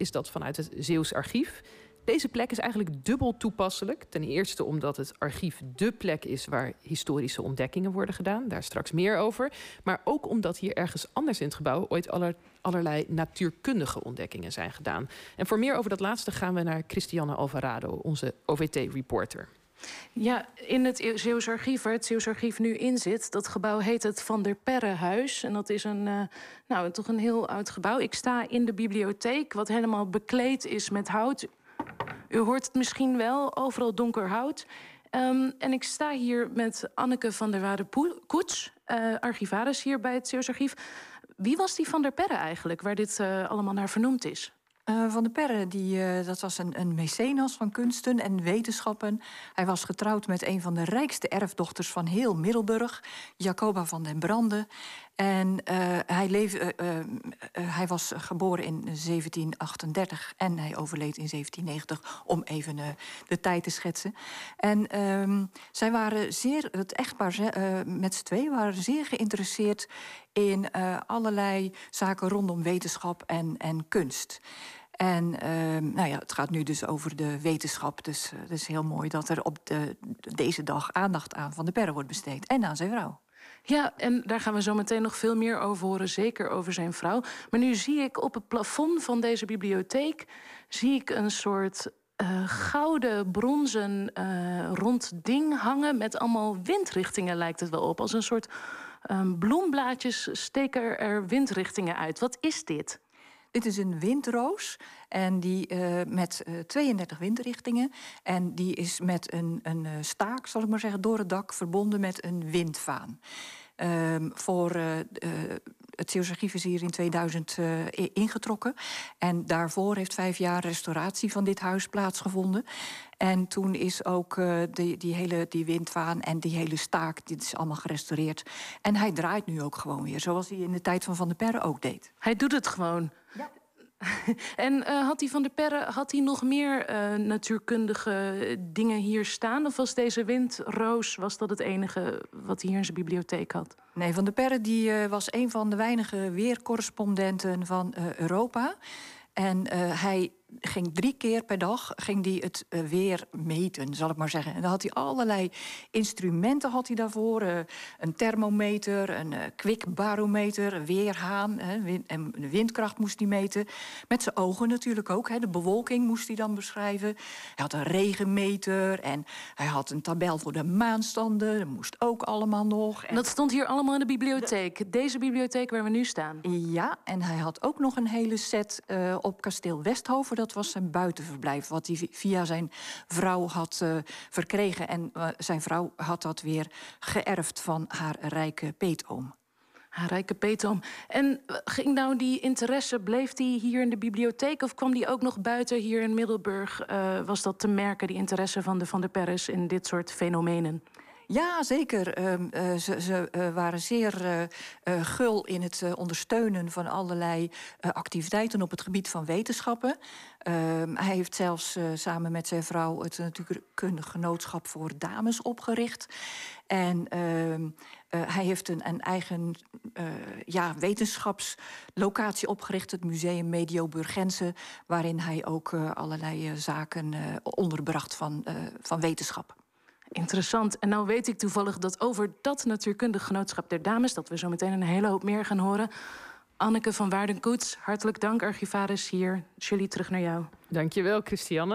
is dat vanuit het Zeeuws Archief. Deze plek is eigenlijk dubbel toepasselijk. Ten eerste omdat het archief dé plek is waar historische ontdekkingen worden gedaan. Daar straks meer over. Maar ook omdat hier ergens anders in het gebouw ooit allerlei natuurkundige ontdekkingen zijn gedaan. En voor meer over dat laatste gaan we naar Christiane Alvarado, onze OVT-reporter. Ja, in het Zeeuws Archief, waar het Zeeuws Archief nu in zit... dat gebouw heet het Van der Perrehuis. En dat is een, uh, nou, toch een heel oud gebouw. Ik sta in de bibliotheek, wat helemaal bekleed is met hout. U hoort het misschien wel, overal donker hout. Um, en ik sta hier met Anneke van der Waarde-Koets, uh, archivaris hier bij het Zeeuws Archief. Wie was die Van der Perre eigenlijk, waar dit uh, allemaal naar vernoemd is? Uh, van der Perre, die, uh, dat was een, een mecenas van kunsten en wetenschappen. Hij was getrouwd met een van de rijkste erfdochters van heel Middelburg, Jacoba van den Brande. En uh, hij, hij was geboren in 1738 en hij overleed in 1790, om even de tijd te schetsen. En ehm, zij waren zeer, het echtpaar met z'n twee, waren zeer geïnteresseerd in allerlei zaken rondom wetenschap en, en kunst. En uh, nou ja, het gaat nu dus over de wetenschap. Dus het is heel mooi dat er op de, deze dag aandacht aan Van de Perre wordt besteed. En aan zijn vrouw. Ja, en daar gaan we zo meteen nog veel meer over horen, zeker over zijn vrouw. Maar nu zie ik op het plafond van deze bibliotheek zie ik een soort uh, gouden, bronzen uh, rond ding hangen met allemaal windrichtingen, lijkt het wel op. Als een soort um, bloemblaadjes steken er windrichtingen uit. Wat is dit? Dit is een windroos en die uh, met uh, 32 windrichtingen. En die is met een, een uh, staak, zal ik maar zeggen, door het dak verbonden met een windvaan. Um, voor uh, het Zeeuws Archief is hier in 2000 uh, ingetrokken. En daarvoor heeft vijf jaar restauratie van dit huis plaatsgevonden. En toen is ook uh, die, die hele die windvaan en die hele staak, dit is allemaal gerestaureerd. En hij draait nu ook gewoon weer, zoals hij in de tijd van Van der Perre ook deed. Hij doet het gewoon. Ja. en uh, had hij van der Perre had hij nog meer uh, natuurkundige dingen hier staan? Of was deze windroos was dat het enige wat hij hier in zijn bibliotheek had? Nee, Van der Perre die, uh, was een van de weinige weercorrespondenten van Europa. En hij ging drie keer per dag ging die het uh, weer meten, zal ik maar zeggen. En dan had hij allerlei instrumenten had hij daarvoor. Uh, een thermometer, een uh, kwikbarometer, een weerhaan. Wind, en de windkracht moest hij meten. Met zijn ogen natuurlijk ook. Hè, de bewolking moest hij dan beschrijven. Hij had een regenmeter en hij had een tabel voor de maanstanden. Dat moest ook allemaal nog. En dat stond hier allemaal in de bibliotheek. Deze bibliotheek waar we nu staan. Ja, en hij had ook nog een hele set op kasteel Westhoven dat was zijn buitenverblijf, wat hij via zijn vrouw had uh, verkregen. En uh, zijn vrouw had dat weer geërfd van haar rijke peetoom. Haar rijke peetoom. En eh, ging nou die interesse, bleef die hier in de bibliotheek... of kwam die ook nog buiten hier in Middelburg? Was dat te merken, die interesse van de Van der Perres in dit soort fenomenen? Ja, zeker. Uh, ze, ze uh, waren zeer uh, gul in het ondersteunen van allerlei activiteiten op het gebied van wetenschappen. Ehm, hij heeft zelfs samen met zijn vrouw het natuurkundig genootschap voor dames opgericht. En ehm, hij heeft een, een eigen ja, wetenschapslocatie opgericht, het Museum Medio Burgense, waarin hij ook allerlei zaken onderbracht van, van wetenschap. Interessant. En nou weet ik toevallig dat over dat natuurkundig genootschap der dames... dat we zo meteen een hele hoop meer gaan horen... Anneke van Waardenkoets, hartelijk dank, archivaris hier. Julie, terug naar jou. Dankjewel, Christiane.